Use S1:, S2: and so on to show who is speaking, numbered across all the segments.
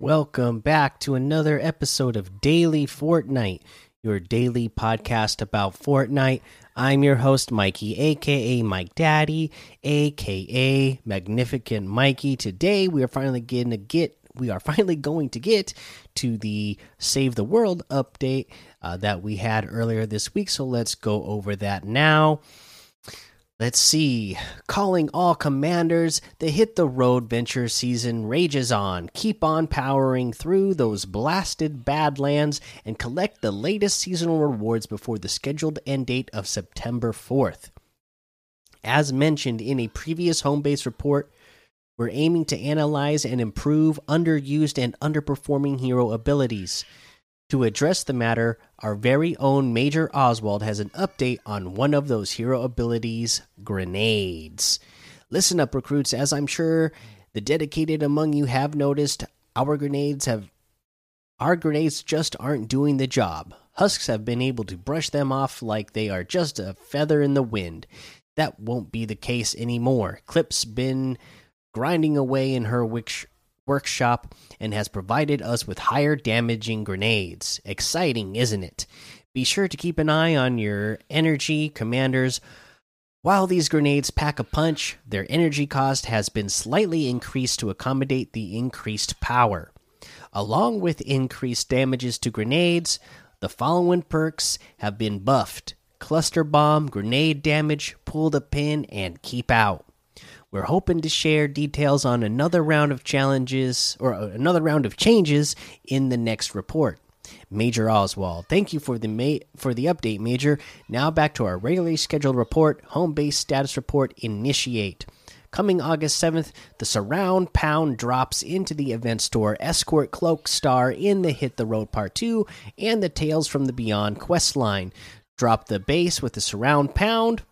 S1: welcome back to another episode of Daily Fortnite, your daily podcast about Fortnite. I'm your host, Mikey, aka Mike Daddy, aka Magnificent Mikey. Today we are finally getting to get we are finally going to get to the Save the World update uh, that we had earlier this week. So let's go over that now. Let's see. Calling all commanders, the Hit the Road venture season rages on. Keep on powering through those blasted badlands and collect the latest seasonal rewards before the scheduled end date of September 4th. As mentioned in a previous home base report, we're aiming to analyze and improve underused and underperforming hero abilities. To address the matter, our very own Major Oswald has an update on one of those hero abilities grenades. Listen up, recruits, as I'm sure the dedicated among you have noticed, our grenades have. Our grenades just aren't doing the job. Husks have been able to brush them off like they are just a feather in the wind. That won't be the case anymore. Clip's been grinding away in her workshop and has provided us with higher damaging grenades. Exciting, isn't it? Be sure to keep an eye on your energy commanders. While these grenades pack a punch, their energy cost has been slightly increased to accommodate the increased power. Along with increased damages to grenades, the following perks have been buffed Cluster Bomb, Grenade Damage, Pull the Pin, and Keep Out. We're hoping to share details on another round of challenges or uh, another round of changes in the next report. Major Oswald, thank you for the for the update, Major. Now back to our regularly scheduled report, home base status report initiate. Coming August 7th, the surround pound drops into the event store, escort cloak star in the Hit the Road Part 2 and the Tales from the Beyond quest line. Drop the base with the surround pound,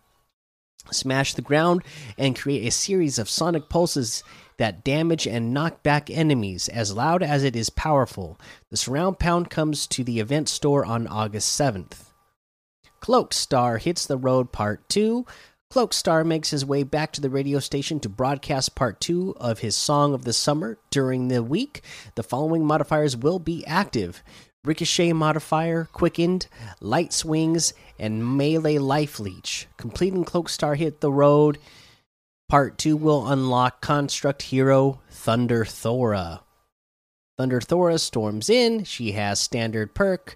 S1: smash the ground, and create a series of sonic pulses that damage and knock back enemies as loud as it is powerful. The surround pound comes to the event store on August 7th. Cloak Star hits the road part 2. Cloak Star makes his way back to the radio station to broadcast part 2 of his Song of the Summer during the week. The following modifiers will be active Ricochet modifier, quickened, light swings, and melee life leech. Completing Cloak Star hit the road. Part 2 will unlock Construct Hero Thunder Thora. Thunder Thora storms in. She has standard perk,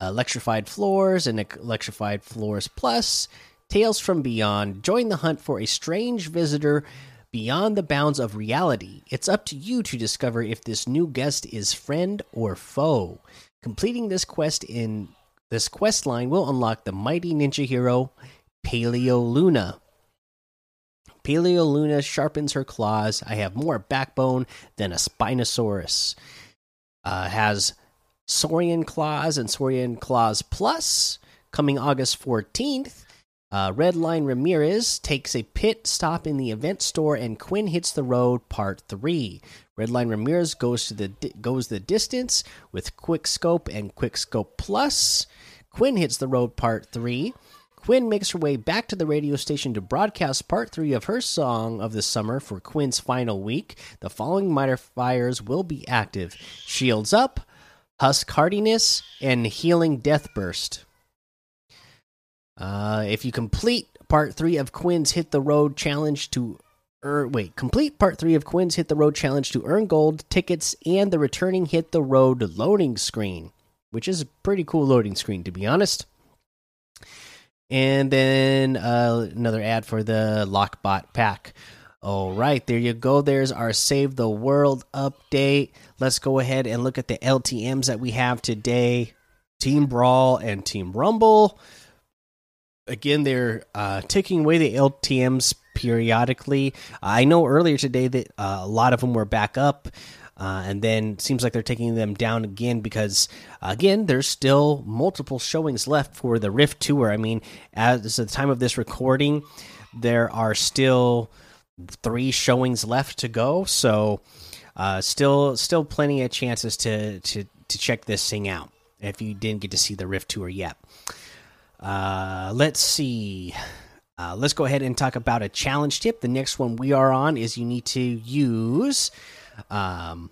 S1: Electrified Floors, and Electrified Floors Plus. Tales from Beyond. Join the hunt for a strange visitor beyond the bounds of reality. It's up to you to discover if this new guest is friend or foe. Completing this quest in this quest line will unlock the mighty ninja hero Paleo Luna. Paleo Luna sharpens her claws. I have more backbone than a Spinosaurus. Uh, has Saurian Claws and Saurian Claws Plus coming August 14th. Uh, Redline Ramirez takes a pit stop in the event store, and Quinn hits the road. Part three. Redline Ramirez goes to the goes the distance with Quick Scope and Quick Scope Plus. Quinn hits the road. Part three. Quinn makes her way back to the radio station to broadcast part three of her song of the summer for Quinn's final week. The following modifiers will be active: Shields up, Husk Hardiness, and Healing Death Burst. Uh, if you complete part three of Quinn's Hit the Road challenge to earn, wait, complete part three of Quinn's Hit the Road challenge to earn gold tickets and the returning Hit the Road loading screen, which is a pretty cool loading screen to be honest. And then uh, another ad for the Lockbot pack. All right, there you go. There's our Save the World update. Let's go ahead and look at the LTMs that we have today Team Brawl and Team Rumble again, they're uh, taking away the LTMs periodically. I know earlier today that uh, a lot of them were back up. Uh, and then seems like they're taking them down again because again there's still multiple showings left for the rift tour i mean as the time of this recording there are still three showings left to go so uh, still still plenty of chances to to to check this thing out if you didn't get to see the rift tour yet uh, let's see. Uh, let's go ahead and talk about a challenge tip. The next one we are on is you need to use um,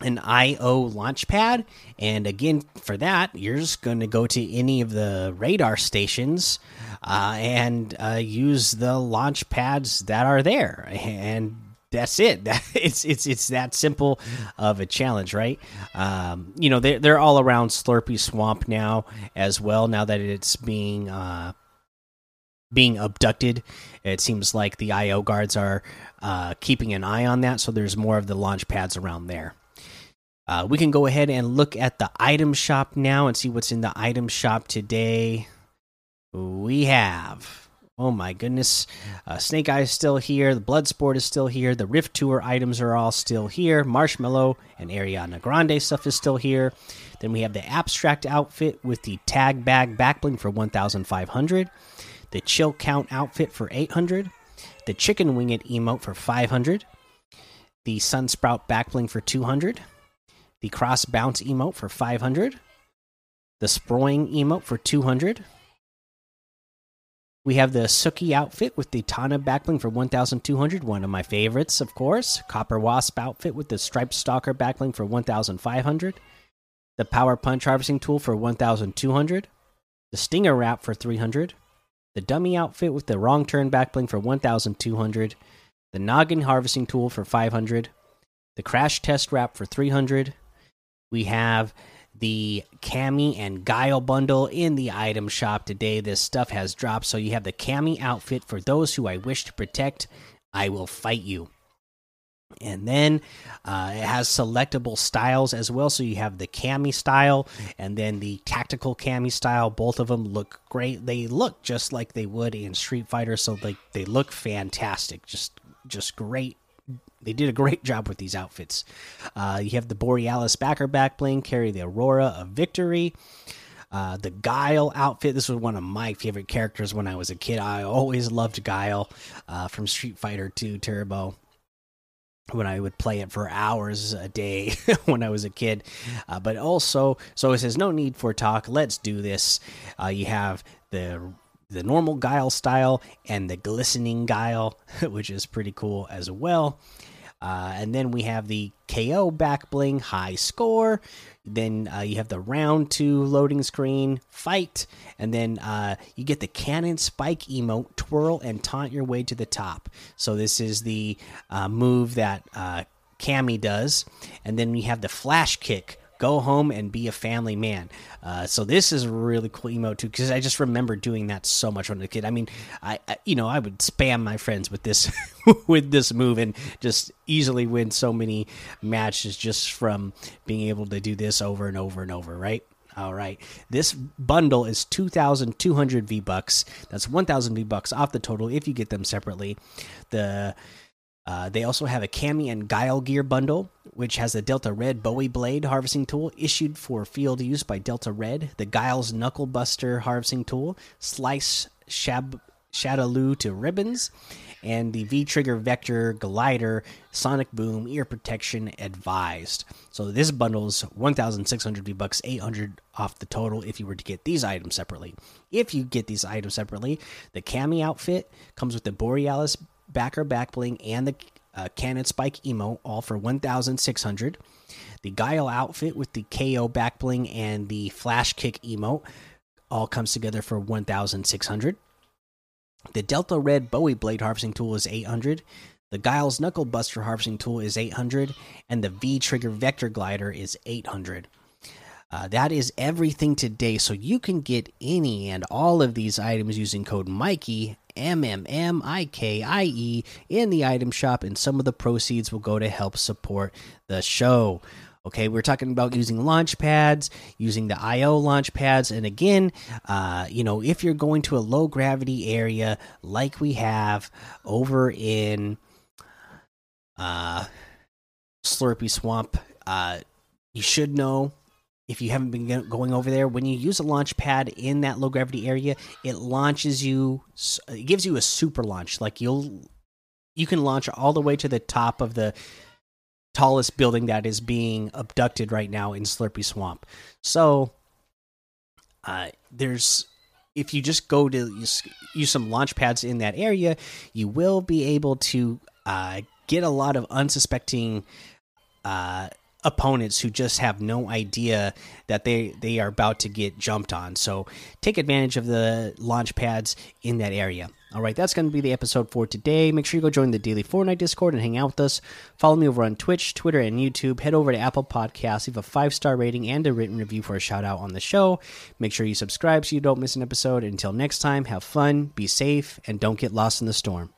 S1: an IO launch pad. And again, for that, you're just going to go to any of the radar stations uh, and uh, use the launch pads that are there. And that's it. It's it's it's that simple of a challenge, right? Um, you know, they're they're all around Slurpy Swamp now as well. Now that it's being uh, being abducted, it seems like the IO guards are uh, keeping an eye on that. So there's more of the launch pads around there. Uh, we can go ahead and look at the item shop now and see what's in the item shop today. We have, oh my goodness, uh, Snake Eye is still here. The Bloodsport is still here. The Rift Tour items are all still here. Marshmallow and Ariana Grande stuff is still here. Then we have the Abstract outfit with the Tag Bag Backbling for 1,500. The Chill Count outfit for 800. The Chicken Winged emote for 500. The Sunsprout Backbling for 200 the cross bounce emote for 500 the sproing emote for 200 we have the Suki outfit with the Tana backbling for 1200 one of my favorites of course. Copper Wasp outfit with the Striped Stalker backbling for 1500 the Power Punch harvesting tool for 1200 the Stinger wrap for 300 the Dummy outfit with the Wrong Turn backbling for 1200 the Noggin harvesting tool for 500 the Crash Test wrap for 300 we have the Cammy and Guile bundle in the item shop today. This stuff has dropped. So you have the Cammy outfit for those who I wish to protect. I will fight you. And then uh, it has selectable styles as well. So you have the Cammy style and then the tactical Cammy style. Both of them look great. They look just like they would in Street Fighter. So like they look fantastic. Just just great they did a great job with these outfits. Uh, you have the Borealis backer back bling, carry the Aurora of Victory. Uh, the Guile outfit. This was one of my favorite characters when I was a kid. I always loved Guile uh, from Street Fighter 2 Turbo when I would play it for hours a day when I was a kid. Uh, but also, so it says, no need for talk. Let's do this. Uh, you have the the normal guile style and the glistening guile, which is pretty cool as well. Uh, and then we have the KO back bling high score. Then uh, you have the round two loading screen fight, and then uh, you get the cannon spike emote twirl and taunt your way to the top. So this is the uh, move that uh, Cammy does, and then we have the flash kick go home and be a family man. Uh, so this is a really cool emote too because I just remember doing that so much when I was a kid. I mean, I, I you know I would spam my friends with this with this move and just easily win so many matches just from being able to do this over and over and over. Right. All right. This bundle is 2,200 V bucks. That's 1,000 V bucks off the total if you get them separately. The uh, they also have a Cammy and Guile Gear bundle, which has the Delta Red Bowie Blade harvesting tool issued for field use by Delta Red, the Guile's Knuckle Buster harvesting tool, Slice Shab Shadaloo to ribbons, and the V Trigger Vector Glider Sonic Boom Ear Protection advised. So this bundle is 1,600 V bucks, 800 off the total if you were to get these items separately. If you get these items separately, the Cammy outfit comes with the Borealis backer backbling and the uh, cannon spike emo all for 1600 the guile outfit with the ko backbling and the flash kick emote all comes together for 1600 the delta red bowie blade harvesting tool is 800 the guile's knuckle buster harvesting tool is 800 and the v trigger vector glider is 800 uh, that is everything today. So you can get any and all of these items using code Mikey M M M I K I E in the item shop, and some of the proceeds will go to help support the show. Okay, we're talking about using launch pads, using the IO launch pads, and again, uh, you know, if you're going to a low gravity area like we have over in uh, Slurpy Swamp, uh, you should know if you haven't been going over there, when you use a launch pad in that low gravity area, it launches you. It gives you a super launch. Like you'll, you can launch all the way to the top of the tallest building that is being abducted right now in Slurpy Swamp. So, uh, there's if you just go to use, use some launch pads in that area, you will be able to uh, get a lot of unsuspecting. Uh, opponents who just have no idea that they they are about to get jumped on. So take advantage of the launch pads in that area. All right, that's going to be the episode for today. Make sure you go join the Daily Fortnite Discord and hang out with us. Follow me over on Twitch, Twitter, and YouTube. Head over to Apple Podcasts, leave a five star rating and a written review for a shout out on the show. Make sure you subscribe so you don't miss an episode. Until next time, have fun, be safe, and don't get lost in the storm.